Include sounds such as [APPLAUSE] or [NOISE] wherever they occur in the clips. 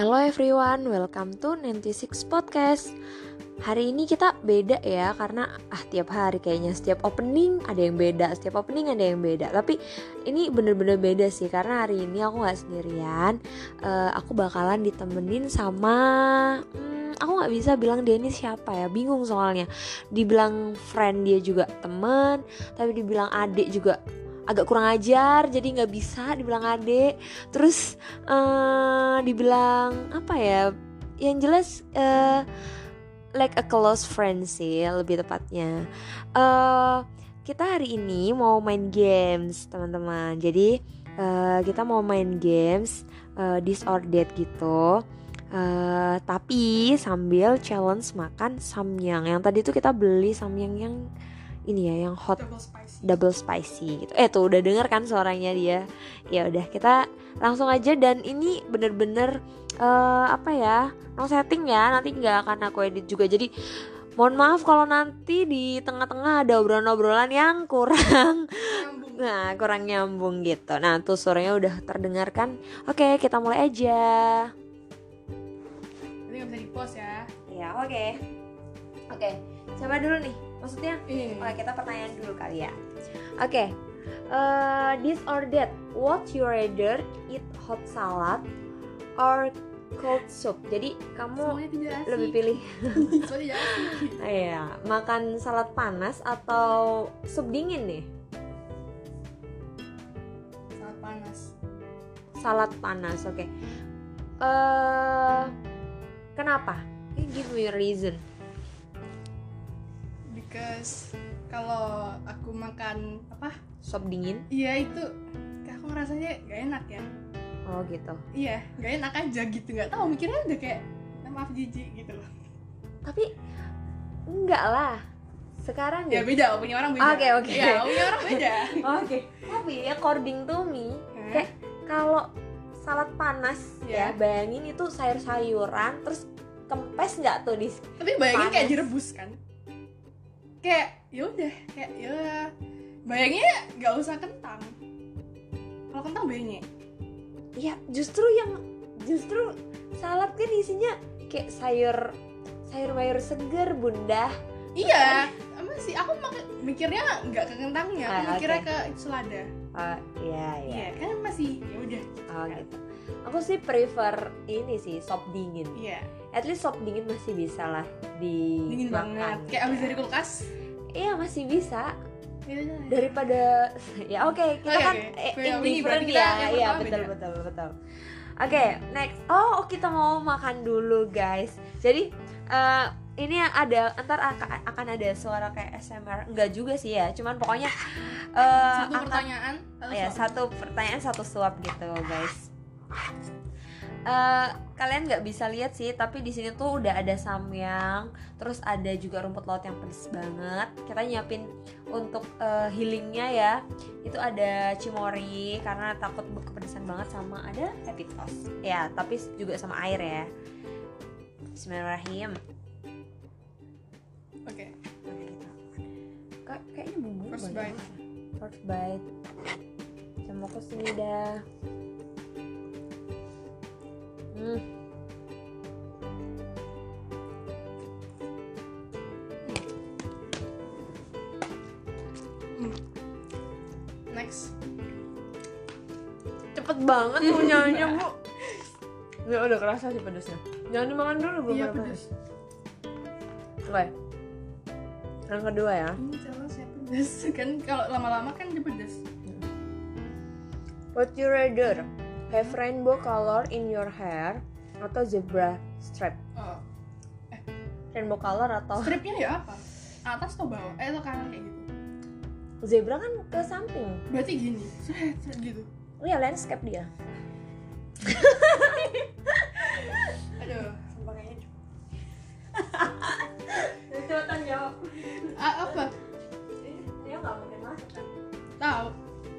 Hello everyone, welcome to 96 Podcast. Hari ini kita beda ya Karena ah tiap hari kayaknya Setiap opening ada yang beda Setiap opening ada yang beda. Tapi ini bener-bener beda sih Karena hari ini aku gak sendirian. Uh, Aku bakalan ditemenin sama hmm, Aku gak bisa bilang dia ini siapa ya Bingung soalnya. Dibilang friend dia juga temen Tapi dibilang adik juga agak kurang ajar jadi nggak bisa dibilang adik terus uh, dibilang apa ya yang jelas uh, like a close friend sih lebih tepatnya. Uh, kita hari ini mau main games teman-teman. Jadi uh, kita mau main games uh, that gitu. Uh, tapi sambil challenge makan samyang. Yang tadi tuh kita beli samyang yang ini ya yang hot double spicy, double spicy gitu. Eh tuh udah denger kan suaranya dia. Ya udah kita langsung aja dan ini bener-bener uh, apa ya no setting ya nanti nggak akan aku edit juga jadi mohon maaf kalau nanti di tengah-tengah ada obrolan-obrolan yang kurang nyambung. [LAUGHS] nah kurang nyambung gitu nah tuh suaranya udah terdengarkan oke kita mulai aja ini nggak bisa di post ya ya oke okay. oke okay. siapa dulu nih maksudnya hmm. oke kita pertanyaan dulu kali ya. Oke okay. uh, this or that what you rather eat hot salad or cold soup? Jadi kamu lebih pilih [LAUGHS] [LAUGHS] iya makan salad panas atau sup dingin nih? Salad panas. Salad panas oke. Okay. uh, kenapa give me a reason because kalau aku makan apa? Sop dingin? Iya itu aku ngerasanya gak enak ya. Oh gitu. Iya gak enak aja gitu. Nggak tahu mikirnya udah kayak maaf jijik gitu loh. Tapi enggak lah. Sekarang ya beda punya orang beda. Oke okay, oke. Okay. ya punya orang beda. [LAUGHS] Oke. Okay. tapi according to me hmm? kayak kalau salad panas yeah. ya. bayangin itu sayur-sayuran terus kempes nggak tuh di tapi bayangin panas. kayak direbus kan kayak ya udah kayak ya. Bayangnya nggak usah kentang. Kalau kentang banyak ya justru yang justru salad kan isinya kayak sayur sayur mayur seger bunda. Iya apa sih? aku mikirnya nggak ke kentangnya aku ah, mikirnya okay. ke selada. Uh, iya iya. Iya kan masih ya udah oh gitu. Aku sih prefer ini sih sop dingin. Iya at least sop dingin masih bisa lah di dingin banget. Kayak abis dari kulkas? Iya masih bisa. Daripada [LAUGHS] ya oke okay, kita okay, kan okay. indifferent ya. iya betul, betul betul betul. Oke okay, next. Oh kita mau makan dulu guys. Jadi uh, ini ada antar akan ada suara kayak SMR enggak juga sih ya cuman pokoknya uh, satu pertanyaan satu ya satu pertanyaan satu suap gitu guys uh, kalian nggak bisa lihat sih tapi di sini tuh udah ada samyang terus ada juga rumput laut yang pedes banget. Kita nyiapin untuk uh, healingnya ya. Itu ada cimori karena takut kepedesan banget sama ada epitos ya tapi juga sama air ya. Bismillahirrahmanirrahim. Oke. Okay. kayaknya bumbu first bite. first bite. Sama ke sini dah Hmm. Next. Cepet banget punyanya bu. [LAUGHS] Ya udah kerasa sih pedesnya. Jangan dimakan dulu belum iya, pedes. Oke. Yang kedua ya. Ini jelas ya pedes [LAUGHS] kan kalau lama-lama kan dia pedes. What you rather? Have rainbow color in your hair atau zebra stripe? Oh. eh. rainbow color atau? Stripnya ya apa? Atas atau bawah? Eh atau kanan kayak gitu? Zebra kan ke samping. Berarti gini gitu. Oh ya landscape dia. [LAUGHS] Aduh. Sumpah kayaknya cepetan jawab ah, apa? Dia nggak mungkin masuk kan? Tahu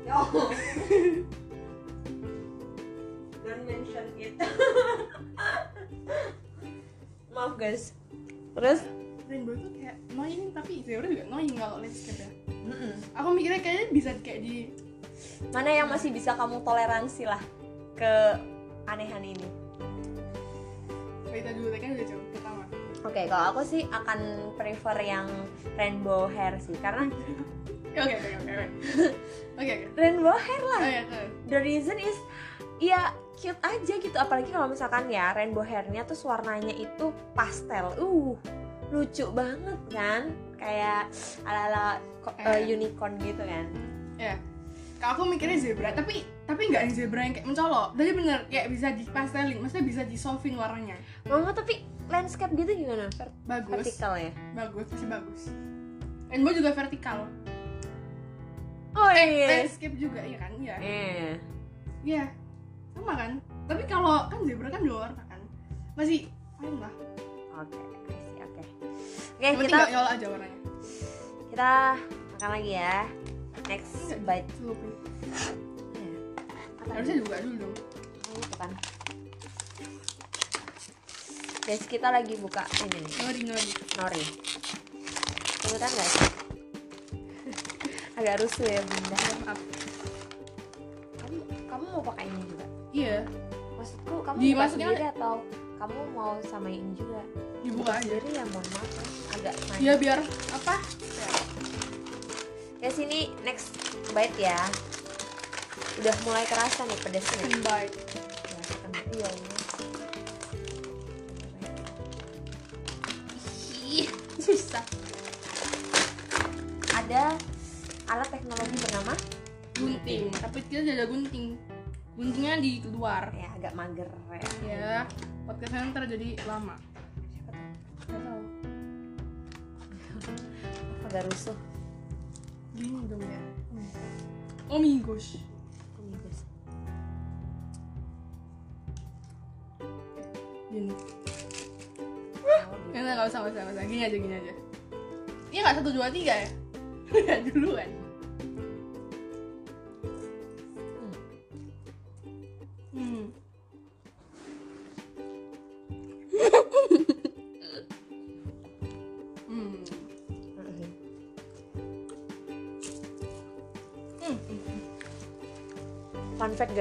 yo don't mention it [LAUGHS] maaf guys. Terus? Rainbow tuh kayak annoying tapi zebra juga annoying kalau landscape ya mm -mm. aku mikirnya kayaknya bisa kayak di mana yang masih bisa kamu toleransi lah ke anehan ini? Kita dulu kan udah jawab pertama. Oke, kalau aku sih akan prefer yang rainbow hair sih karena [LAUGHS] oke oke oke oke. [LAUGHS] Oke oke. Rainbow hair lah. oh ya oke. The reason is ya cute aja gitu apalagi kalau misalkan ya rainbow hairnya tuh warnanya itu pastel. Uh, lucu banget kan? Kayak ala-ala ko- eh, Eh. unicorn gitu kan. ya kalau aku mikirnya zebra tapi tapi nggak yang zebra yang kayak mencolok jadi bener kayak bisa dipastelin maksudnya bisa disofin warnanya Mama tapi landscape gitu gimana? Ver- bagus vertikal ya? bagus masih bagus rainbow juga vertikal Oh eh landscape juga iya kan iya Eh. iya sama kan tapi kalau kan zebra kan dua warna kan masih fine lah Oke, see, oke. Oke, yang penting kita nggak aja warnanya kita makan lagi ya. Next Enggak, bite. celupin. Ya. Apa harusnya juga dulu dong itu kan. Guys, kita lagi buka ini nih, ngori ngori nori. Kebetulan guys. [LAUGHS] Agak rusuh ya bunda. maaf Kamu kamu mau pakai ini juga? Iya Maksudku kamu buka Dimasukin sendiri atau kamu mau sama ini juga? dibuka aja Sendiri ya mohon maaf ya. agak naik. ya biar apa ya. Ya sini next bite ya. Udah mulai kerasa nih pedasnya. second bite Ya, second bite. Iya, iya. Ih, susah Ada alat teknologi bernama gunting tapi kita tidak ada gunting guntingnya di luar. Ya agak mager ya. ya podcastnya ntar jadi lama. Siapa tuh? Gak tahu. Agak rusuh. gini dong ya. Oh my gosh gini. Nggak nggak usah nggak usah nggak usah. Gini aja gini aja. Iya nggak? Satu dua tiga ya? Udah [LAUGHS] duluan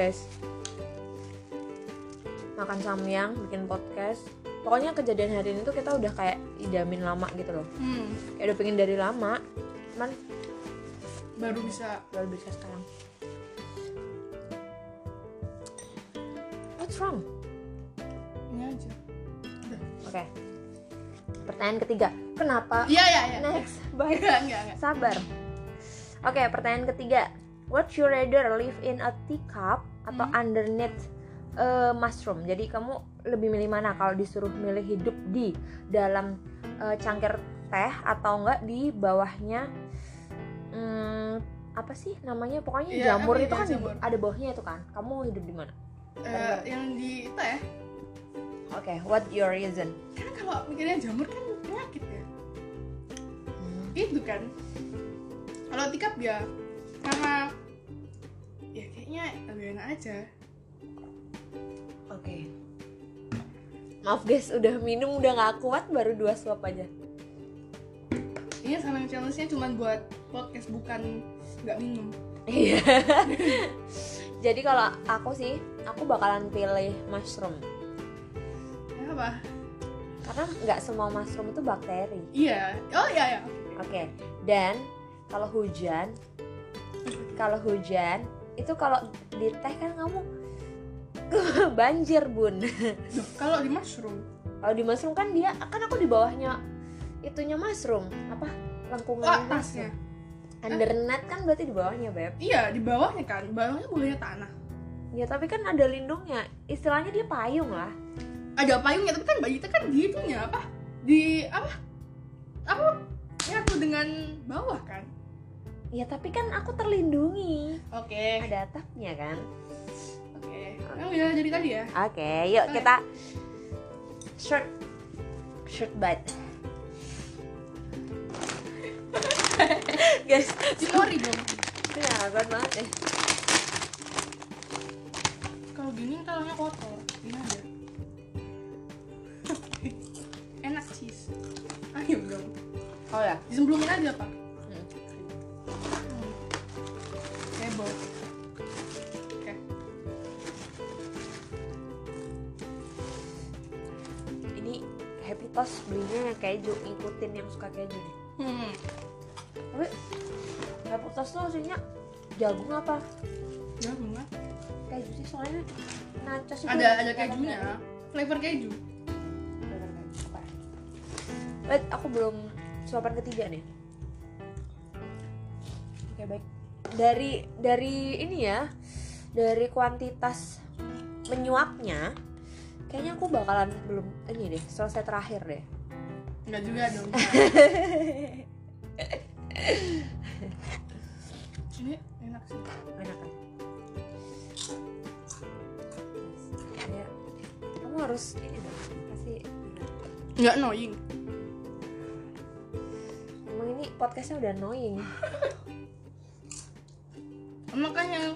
guys. Makan samyang, bikin podcast. Pokoknya kejadian hari ini tuh kita udah kayak idamin lama gitu loh. Hmm. Kayak udah pengen dari lama. Cuman baru bisa baru bisa sekarang. What's wrong? ini aja Oke. Pertanyaan ketiga. Kenapa? iya iya iya Next. Bye. [LAUGHS] enggak enggak enggak Sabar. Oke, pertanyaan ketiga. What you rather live in a teacup atau Hmm. underneath a mushroom? Jadi kamu lebih milih mana kalau disuruh milih hidup di dalam eh, cangkir teh atau enggak di bawahnya hmm, apa sih namanya? Pokoknya Iya, jamur itu ya, kan jamur. ada bawahnya itu kan. Kamu hidup di mana? Eh, yang di ya Oke, what your reason? kan kalau mikirnya jamur kan penyakit ya itu kan kalau tikap ya karena ya kayaknya lebih enak aja Oke. Maaf guys, udah minum udah nggak kuat baru dua suap aja. ini sama challenge-nya cuma buat podcast bukan nggak minum Iya. [LAUGHS] Jadi kalau aku sih, aku bakalan pilih mushroom ya apa karena nggak semua mushroom itu bakteri. iya oh iya ya Oke. Dan kalau hujan, kalau hujan itu kalau di teh kan kamu [LAUGHS] banjir bun. Kalau di mushroom? Kalau di mushroom kan dia kan aku di bawahnya itunya mushroom. Apa? Oh, lengkungan atasnya. Under net kan berarti di bawahnya beb. iya di bawahnya kan. Bawahnya bolehnya tanah. Ya tapi kan ada lindungnya. Istilahnya dia payung lah. ada payungnya tapi kan bayi kita kan di itunya apa? Di apa? Apa? Nyatu dengan bawah kan Ya tapi kan aku terlindungi. oke Ada atapnya kan. oke yang udah jadi tadi ya Oke, yuk Oke. kita short short bite. [LAUGHS] Guys, Cimori dong kuat banget eh. kalau gini kalangnya kotor gini aja enak cheese ayo dong Oh ya. disemblumin aja pak keju ngikutin yang suka keju hmm. tapi dapur tos tuh maksudnya jagung apa ya bunga keju sih soalnya nachos itu ada ada kejunya ada. flavor keju. Wait, aku belum suapan ketiga nih. Oke baik. Dari dari ini ya, dari kuantitas menyuapnya, kayaknya aku bakalan belum ini deh selesai terakhir deh. Enggak juga dong ini enak sih Enak kan? Kayak kamu harus ini dong kasih. nggak annoying Emang ini podcastnya udah annoying. makanya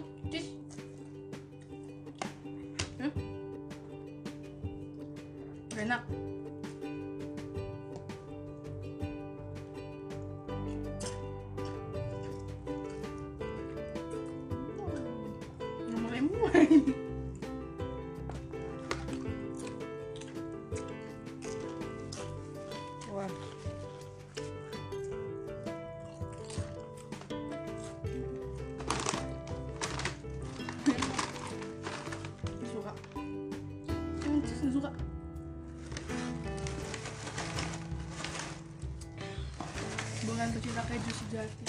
keju sejati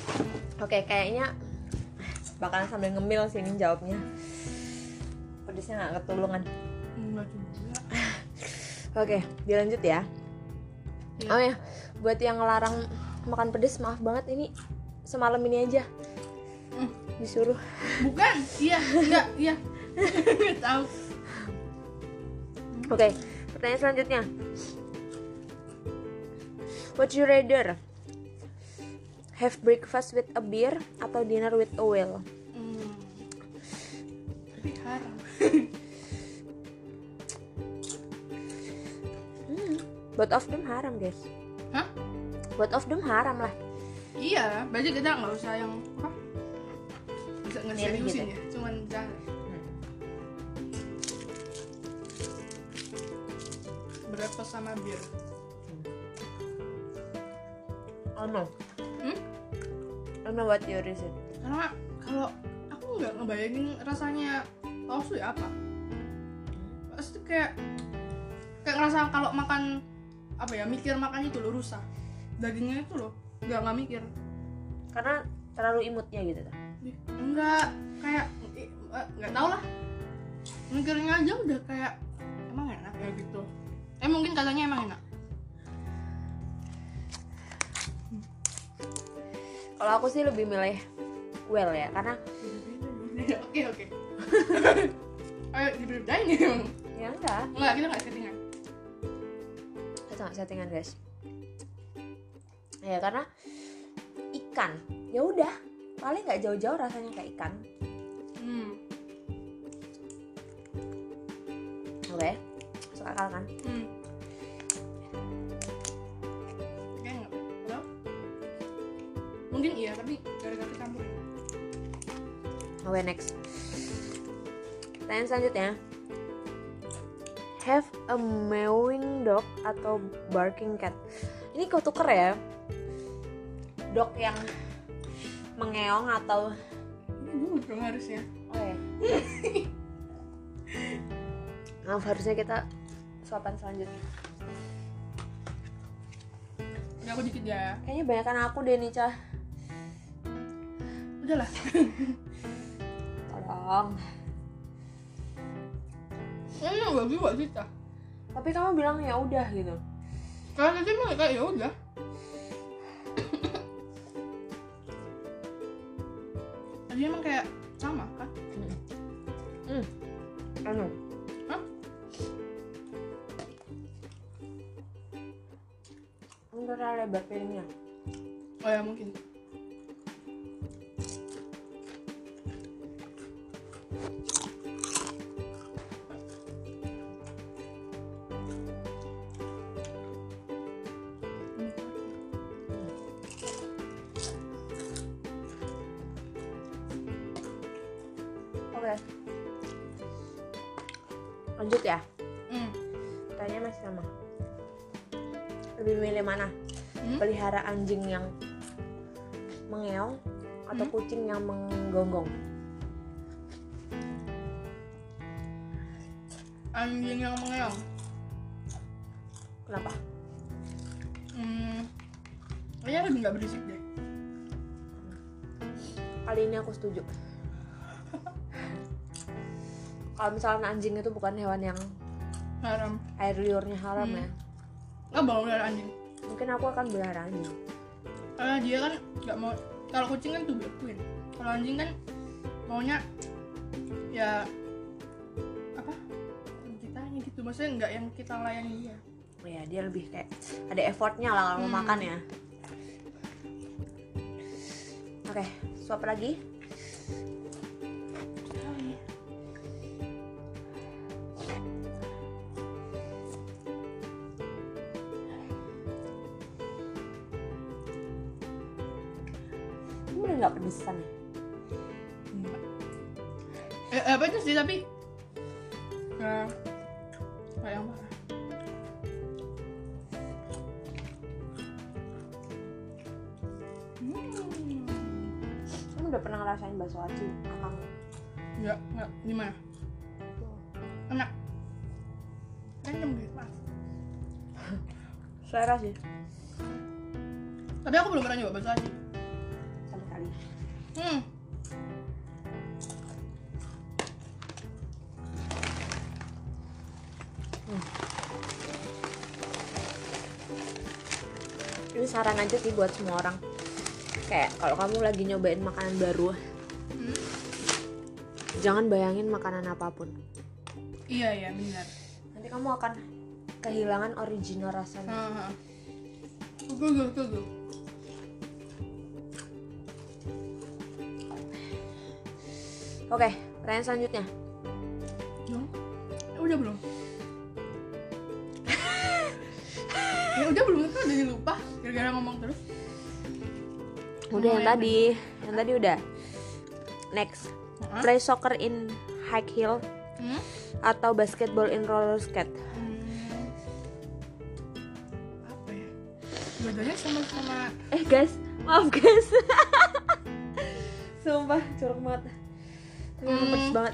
Oke, kayaknya bakalan sambil ngemil sih ini jawabnya. Pedesnya nggak ketulungan. enggak juga Oke, dilanjut ya. Iya. Oh ya, buat yang ngelarang makan pedes, maaf banget ini semalam ini aja Hmm. disuruh. bukan iya enggak iya nggak [LAUGHS] tahu Oke, pertanyaan selanjutnya. Would you rather have breakfast with a beer atau dinner with a whale? hmm. tapi haram Hmm, both of them haram guys. hah Both of them haram lah. iya berarti kita nggak usah yang apa bisa ngeseriusin gitu. ya cuman jangan breakfast sama bir Oh no. Hmm? I don't know what your reason. karena kalau aku nggak ngebayangin rasanya tofu ya apa? Pasti kayak kayak ngerasa kalau makan apa ya mikir makan itu loh rusak. Dagingnya itu loh nggak nggak mikir. Karena terlalu imutnya gitu kan. Enggak. Kayak eh, nggak tau lah. Mikirnya aja udah kayak emang enak ya? gitu. Eh mungkin katanya emang enak Kalau aku sih lebih milih well ya, karena oke oke [LAUGHS] ayo dibedain ya ya enggak, enggak kita nggak settingan kita nggak settingan guys. Ya karena ikan, ya udah paling nggak jauh-jauh rasanya kayak ikan. hmm. Oke, masuk akal kan? hmm. Tapi gara-gara campur Oke next. Pertanyaan selanjutnya. Have a mewing dog atau barking cat? Ini kau tuker ya. Dog yang mengeong atau ini dong harusnya oh ya. Maaf harusnya kita suapan selanjutnya. ini aku dikit ya Kayaknya banyakan aku deh nih cah. Udahlah Tolong. ini bagus buat kita Tapi kamu bilang ya udah gitu. kalau tadi mah kayak ya udah tadi emang kayak sama kan Hmm. Anu. Hah? Terlalu lebar piringnya. oh ya mungkin Pelihara anjing yang mengeong atau Hmm? kucing yang menggonggong. Anjing yang mengeong? Kenapa? Hmm kayaknya lebih nggak berisik deh. Kali ini aku setuju. Kalau misalnya anjing itu bukan hewan yang haram. air liurnya haram Hmm. ya. Nggak mau lihat anjing mungkin aku akan pelihara anjing karena dia kan nggak mau kalau kucing kan tuh queen kalau anjing kan maunya ya apa? Kitanya gitu maksudnya nggak yang kita layani dia. Ya dia lebih kayak ada effortnya lah kalau mau Hmm. makan ya. Oke suap lagi sih tapi nggak nggak yang parah hmm. kamu udah pernah ngerasain bakso aci kakang nggak nggak gimana enak. Random guys maaf selera sih. Tapi aku belum pernah nyoba bakso aci aja sih buat semua orang. Kayak kalau kamu lagi nyobain makanan baru Hmm. jangan bayangin makanan apa pun. Iya iya benar. Nanti kamu akan kehilangan original rasanya. Google Google. Oke pertanyaan selanjutnya. Ya udah belum? [LAUGHS] Ya udah belum kan? Udah lupa gara-gara ngomong terus. Udah yang tadi. Yang tadi udah. Next. Hah? play soccer in high heel hmm? atau basketball in roller skate? Hmm. apa ya? Dua-duanya sama-sama eh guys. Maaf guys. [LAUGHS] Sumpah curug banget. Hmm. pedes banget.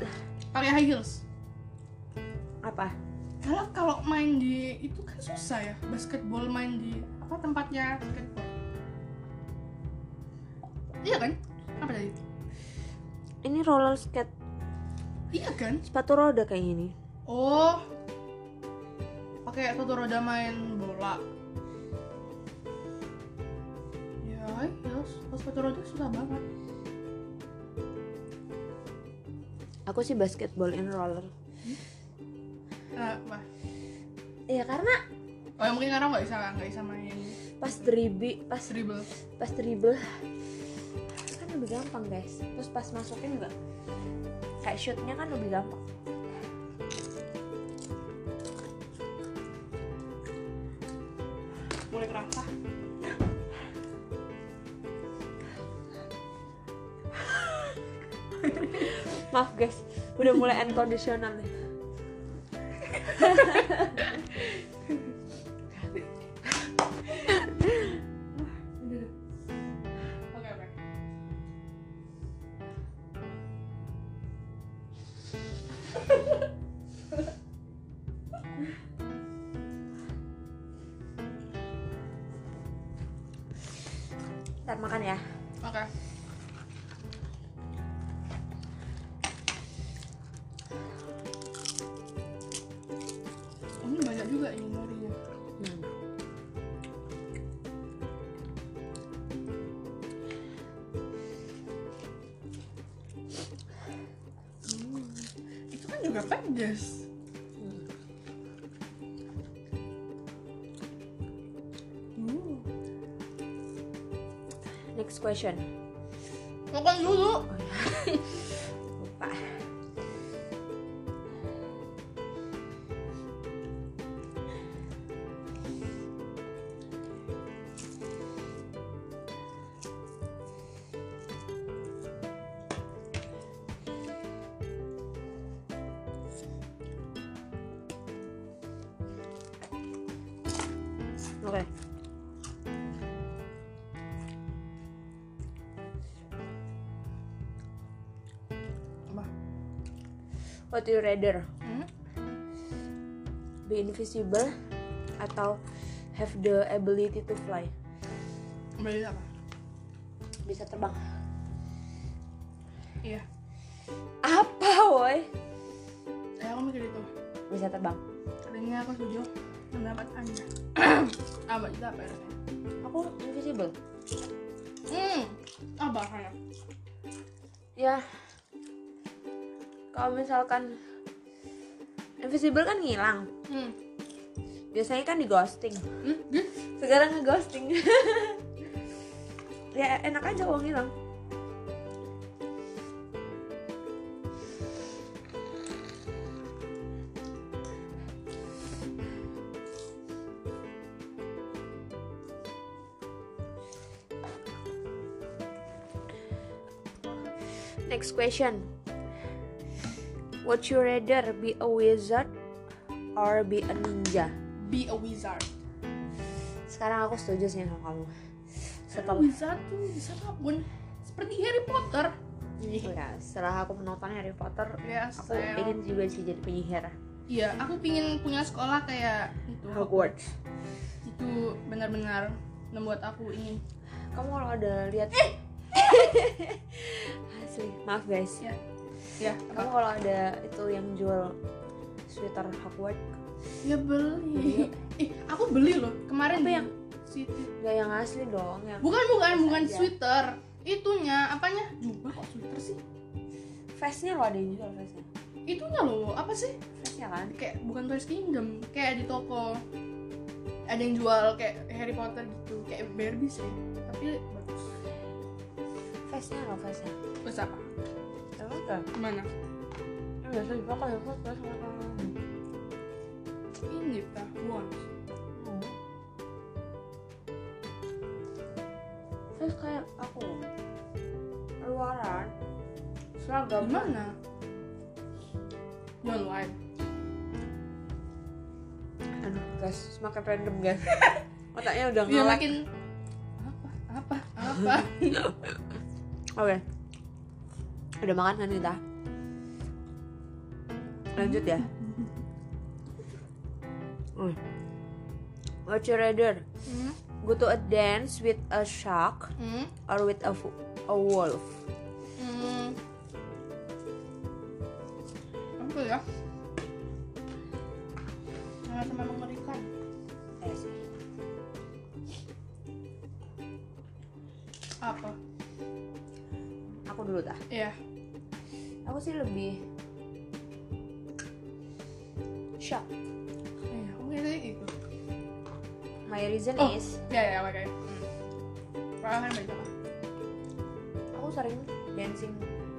Pakai high heels. Apa? Kalau kalau main di itu kan susah ya basketball main di apa tempatnya? Basketball iya kan? Apa tadi? Ini roller skate. Iya kan? Sepatu roda kayak gini oh. Pakai satu roda main bola. Ya ya kalau sepatu roda susah banget. Aku sih basketball in roller. Nah, wah. Ya karena oh ya mungkin karena nggak bisa nggak bisa main. Pas dribi pas dribble. pas dribble kan lebih gampang guys. Terus pas masukin juga kayak shootnya kan lebih gampang. Mulai kerasa. Maaf guys. Udah mulai unconditional nih [LAUGHS] juga ini norinya Hmm. itu kan juga pedas Hmm. next question makan dulu oh ya [LAUGHS] What you rather? Hmm? Be invisible atau have the ability to fly? Beli apa? Bisa terbang. Iya. Apa, woi? Ya aku mikir itu. Bisa terbang. Kayaknya aku setuju mendapat anda. [COUGHS] apa itu apa ya? Aku invisible. Hmm. Apa rasanya? Ya. Kalau misalkan invisible kan ngilang. Hmm. Biasanya kan di ghosting. Hmm? Gitu? Sekarang nge-ghosting. [LAUGHS] ya enak aja kalau ngilang. Next question. Would you rather be a wizard or be a ninja? Be a wizard. Sekarang aku setuju sih sama kamu. Setelah Wizard tuh bisa apa pun. Seperti Harry Potter. ya, setelah aku menonton Harry Potter, Ya, aku saya- pengen juga sih jadi penyihir Iya, aku pingin punya sekolah kayak itu. Hogwarts. Itu benar-benar membuat aku ingin. Kamu kalau ada lihat [LAUGHS] asli, maaf guys. Ya. Ya, Kamu kalau ada itu yang jual sweater Hogwarts, ya beli. Ih, aku beli loh kemarin Apa yang- City. nggak yang asli dong, yang Bukan bukan bukan aja. sweater. Itunya apanya? Jubah kok sweater sih? face-nya loh ada yang jual face-nya. Itunya loh, apa sih? Face-nya kan? Kayak bukan Toys Kingdom, kayak di toko. Ada yang jual kayak Harry Potter gitu, kayak Barbie sih. Tapi bagus. Face-nya loh face-nya. Terus apa? Kan? Gimana? Yang biasa dipakai ya, sama tangan. Ini once. Hmm. Face kayak aku. Luaran. Seragam. Gimana? Di online. Aduh, guys, semakin random guys. [LAUGHS] Otaknya udah ngelek. makin apa? Apa? Apa? [LAUGHS] Oke. Udah makan kan kita? Lanjut ya. Hmm. What you rather? hmm? Go to a dance with a shark Hmm? or with a, a wolf? Hmm. Apa ya? Mengerikan. Eh. Apa? Aku dulu dah. Iya. Aku sih lebih shock. Iya, aku kira itu. My reason Oh. is Ya ya, oke. Hmm. Perasaan baik apa? aku sering dancing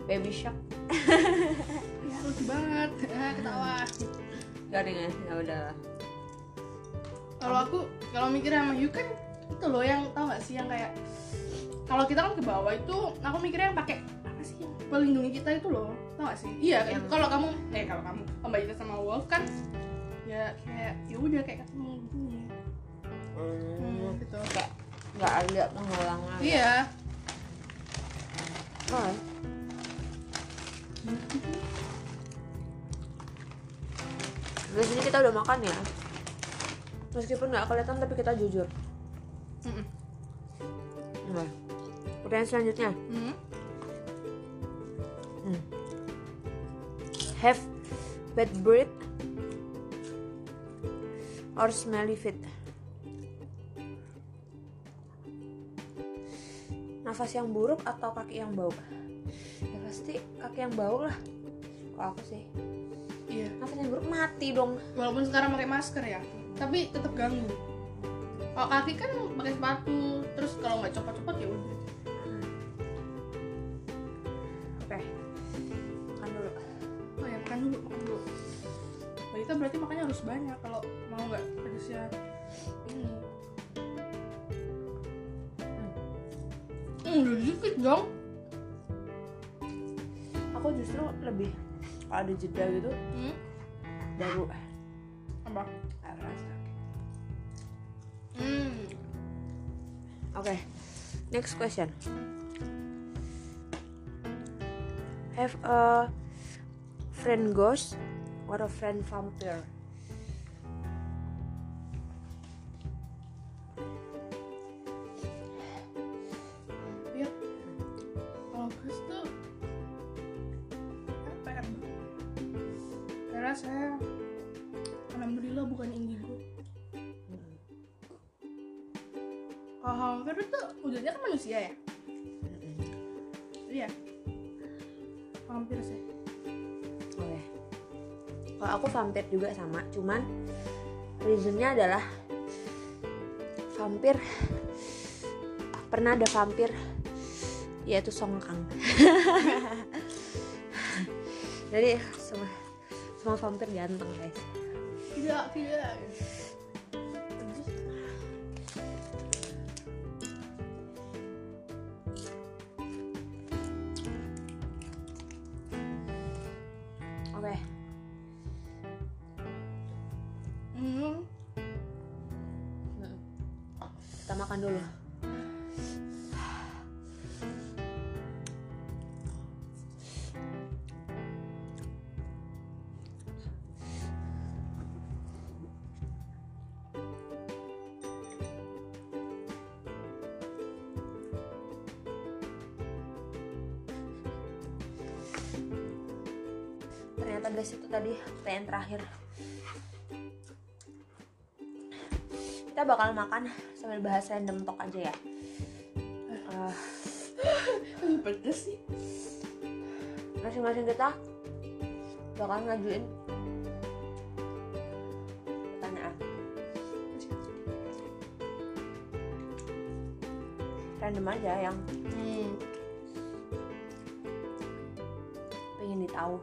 baby shark. Ya lucu banget. Ah, Ketawa. Garing ya, ya udah. Kalau aku kalau mikir sama Yu kan itu loh yang tau gak sih yang kayak kalau kita kan ke bawah itu aku mikirnya yang pakai melindungi kita itu loh tau gak sih iya Yang- kalau kamu eh kalau kamu Ita sama Wolf kan ya kayak ya udah kayak ketemu gini hmm, gitu Kayak nggak ada penghalangan. iya Oh. Di sini kita udah makan ya. Meskipun nggak kelihatan tapi kita jujur. Mm-mm. Oke. Pertanyaan selanjutnya. Hmm. Have bad breath or smelly feet? Nafas yang buruk atau kaki yang bau? Ya pasti kaki yang bau lah. Kalau aku sih. iya Nafas yang buruk mati dong. walaupun sekarang pakai masker ya tapi tetap ganggu kalau kaki kan pakai sepatu terus kalau nggak copot-copot ya udah banyak kalau mau nggak pedesnya ini Hmm, udah dikit dong. Aku justru lebih kalau ada jeda gitu Hmm? baru Apa? kerasa. Hmm. Oke, next question. Have a friend ghost or a friend vampire? Sama, cuman reasonnya adalah vampir pernah ada vampir yaitu Song Kang. [LAUGHS] Jadi semua semua vampir ganteng guys. Tidak, tidak. Pertanyaan terakhir. Kita bakal makan sambil bahas random talk aja ya. Aduh, pedes sih. masing-masing kita bakal ngajuin pertanyaan random aja yang Hmm. pengen ditahu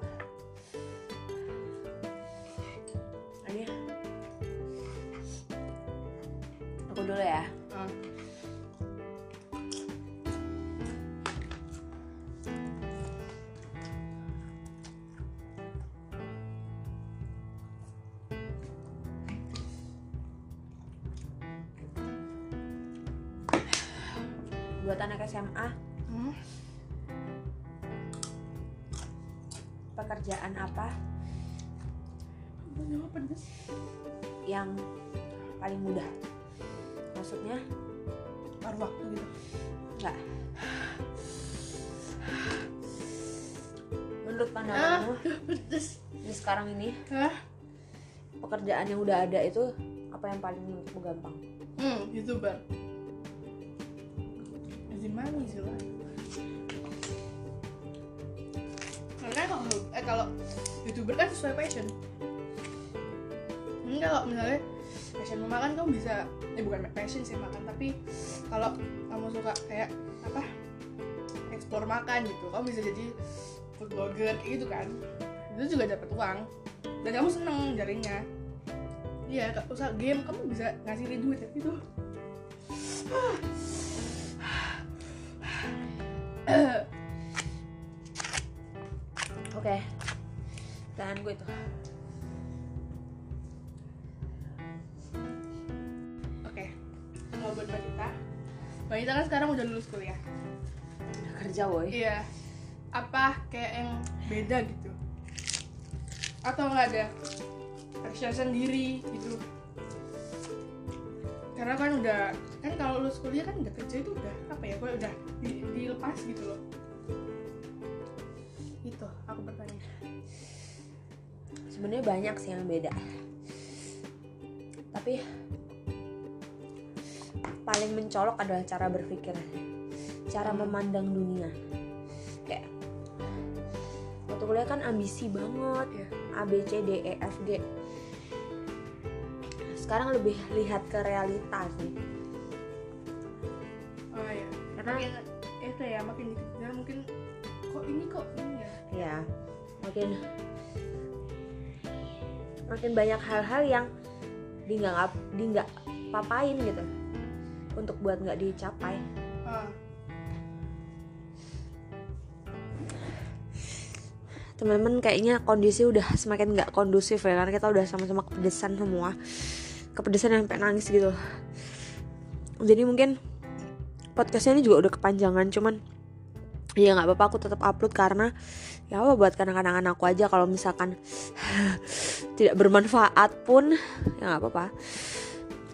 Paruh waktu gitu. enggak menurut pandanganmu Pedes. di sekarang ini Hah? pekerjaan yang udah ada itu apa yang paling menurutmu gampang Hmm, youtuber. Jadi money sih lah. Karena kalau eh kalau youtuber kan sesuai passion. Ini kalau misalnya passion makan kamu bisa eh bukan passion sih makan tapi kalau kamu suka kayak apa explore makan gitu kamu bisa jadi food blogger kayak gitu kan. Itu juga dapat uang dan kamu seneng jarinya Iya, kak usaha game kamu bisa ngasihin duit gitu. oke dan gue itu Oke, buat Mbak Tita, Mbak Tita kan sekarang udah lulus kuliah. udah kerja woi Iya. Apa kayak yang beda gitu? Atau nggak ada passion sendiri gitu? Karena kan udah kan kalau lulus kuliah kan udah kerja itu udah apa ya? Kalau udah di- dilepas gitu loh. Itu aku bertanya. sebenarnya banyak sih yang beda tapi paling mencolok adalah cara berpikir cara memandang dunia. Kayak waktu kuliah kan ambisi banget Iya. A B C D E F G. Sekarang lebih lihat ke realita sih. Oh iya. karena itu ya makin dikejar mungkin kok ini kok ini ya. ya makin makin banyak hal-hal yang di nggak di nggak papain gitu untuk buat nggak dicapai. Ah. teman-teman kayaknya kondisi udah semakin nggak kondusif ya karena kita udah sama-sama kepedesan semua. Kepedesan yang sampai nangis gitu. Jadi mungkin podcastnya ini juga udah kepanjangan cuman ya nggak apa-apa aku tetap upload karena ya apa buat kadang-kadang aku aja kalau misalkan [SIGHS] tidak bermanfaat pun ya nggak apa-apa.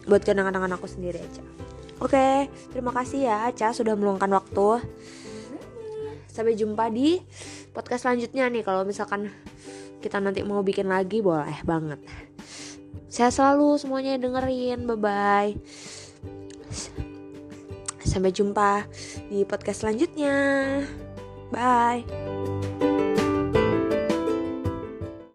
Buat kadang-kadang aku sendiri aja oke terima kasih ya Aca sudah meluangkan waktu. Sampai jumpa di podcast selanjutnya nih kalau misalkan kita nanti mau bikin lagi boleh banget. Saya selalu semuanya dengerin bye bye sampai jumpa di podcast selanjutnya. Bye